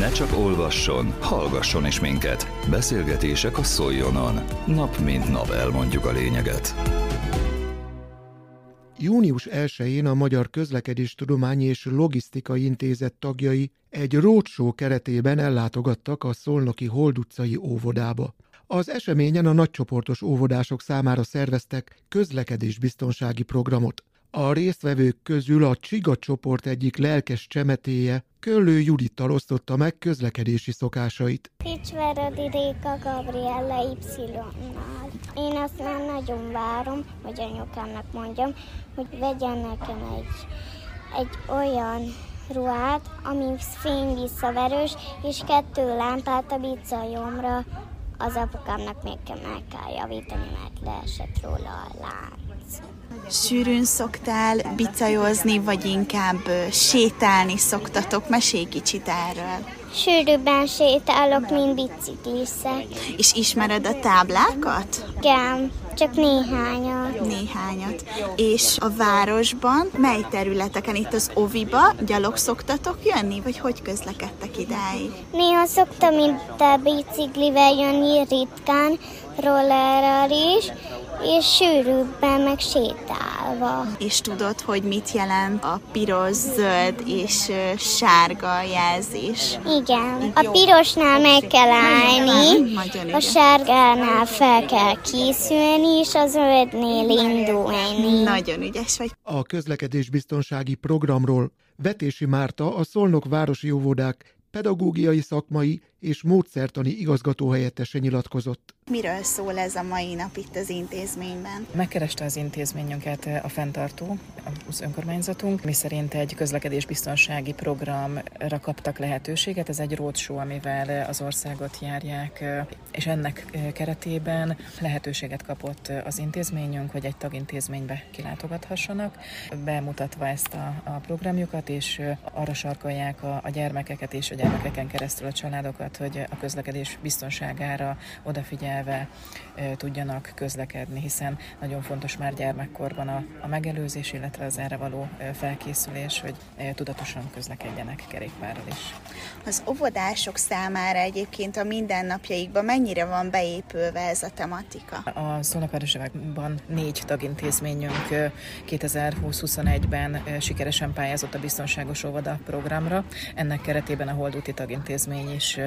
Ne csak olvasson, hallgasson is minket. Beszélgetések a Szoljonon. Nap mint nap elmondjuk a lényeget. Június 1-én a Magyar Közlekedéstudományi és Logisztikai Intézet tagjai egy roadshow keretében ellátogattak a Szolnoki Hold utcai óvodába. Az eseményen a nagycsoportos óvodások számára szerveztek közlekedésbiztonsági programot. A résztvevők közül a Csiga csoport egyik lelkes csemetéje Köllő Judittal osztotta meg közlekedési szokásait. Picsveredi Réka Gabriella Y-nál. Én azt már nagyon várom, hogy anyukámnak mondjam, hogy vegyen nekem egy, egy olyan ruhát, ami fényvisszaverős, és kettő lámpát a bicajomra. Az apukámnak még kell meg kell javítani, mert leesett róla a lánc. Sűrűn szoktál bicajozni, vagy inkább sétálni szoktatok? Mesélj kicsit erről. Sűrűbben sétálok, mint bicikliszek. És ismered a táblákat? Igen, csak néhányat. Néhányat. És a városban mely területeken, itt az Oviba gyalog szoktatok jönni, vagy hogy közlekedtek idáig? Néha szoktam itt a biciklivel jönni ritkán, rollerrel is, és sűrűbben meg sétálva. És tudod, hogy mit jelent a piros, zöld és sárga jelzés? Igen. A pirosnál meg kell állni, a sárgánál fel kell készülni, és a zöldnél indulni. Nagyon ügyes vagy. A közlekedésbiztonsági programról Vetési Márta, a Szolnok Városi Óvodák pedagógiai szakmai és módszertani igazgatóhelyettese nyilatkozott. Miről szól ez a mai nap itt az intézményben? Megkereste az intézményünket a fenntartó, az önkormányzatunk, mi szerint egy közlekedésbiztonsági programra kaptak lehetőséget. Ez egy roadshow, amivel az országot járják, és ennek keretében lehetőséget kapott az intézményünk, hogy egy tagintézménybe kilátogathassanak, bemutatva ezt a, a programjukat, és arra sarkolják a, a gyermekeket és a gyermekeken keresztül a családokat, hogy a közlekedés biztonságára odafigyelve tudjanak közlekedni, hiszen nagyon fontos már gyermekkorban a, a megelőzés, illetve az erre való felkészülés, hogy tudatosan közlekedjenek kerékpárral is. Az óvodások számára egyébként a mindennapjaikban mennyire van beépülve ez a tematika? A Szolnokvárosban négy tagintézményünk 2020-21-ben sikeresen pályázott a Biztonságos Óvoda programra. Ennek keretében a Holdúti tagintézmény is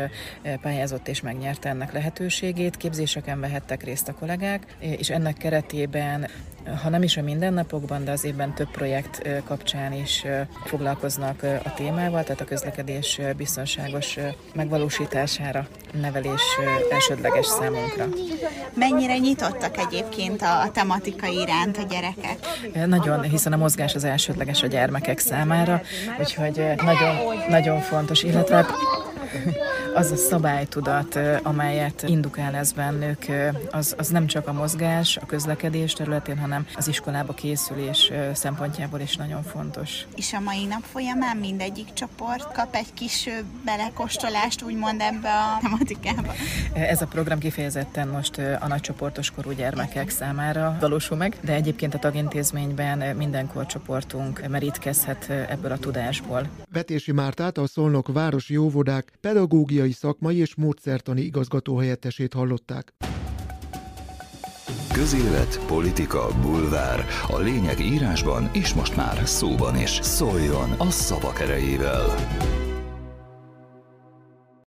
pályázott és megnyerte ennek lehetőségét. Képzéseken vehettek részt a kollégák, és ennek keretében ha nem is a mindennapokban, de az évben több projekt kapcsán is foglalkoznak a témával, tehát a közlekedés biztonságos megvalósítására nevelés elsődleges számunkra. Mennyire nyitottak egyébként a tematika iránt a gyerekek? Nagyon, hiszen a mozgás az elsődleges a gyermekek számára, úgyhogy nagyon, nagyon fontos, illetve az a szabálytudat, amelyet indukál ez bennük, az, az nem csak a mozgás, a közlekedés területén, hanem az iskolába készülés szempontjából is nagyon fontos. És a mai nap folyamán mindegyik csoport kap egy kis belekostolást, úgymond ebbe a tematikába? Ez a program kifejezetten most a nagycsoportos korú gyermekek számára valósul meg, de egyébként a tagintézményben minden korcsoportunk merítkezhet ebből a tudásból. Vetési Mártát a Szolnok Városi Óvodák pedagógiai szakmai és módszertani igazgatóhelyettesét hallották. Közélet, politika, bulvár. A lényeg írásban és most már szóban is. Szóljon a szavak erejével!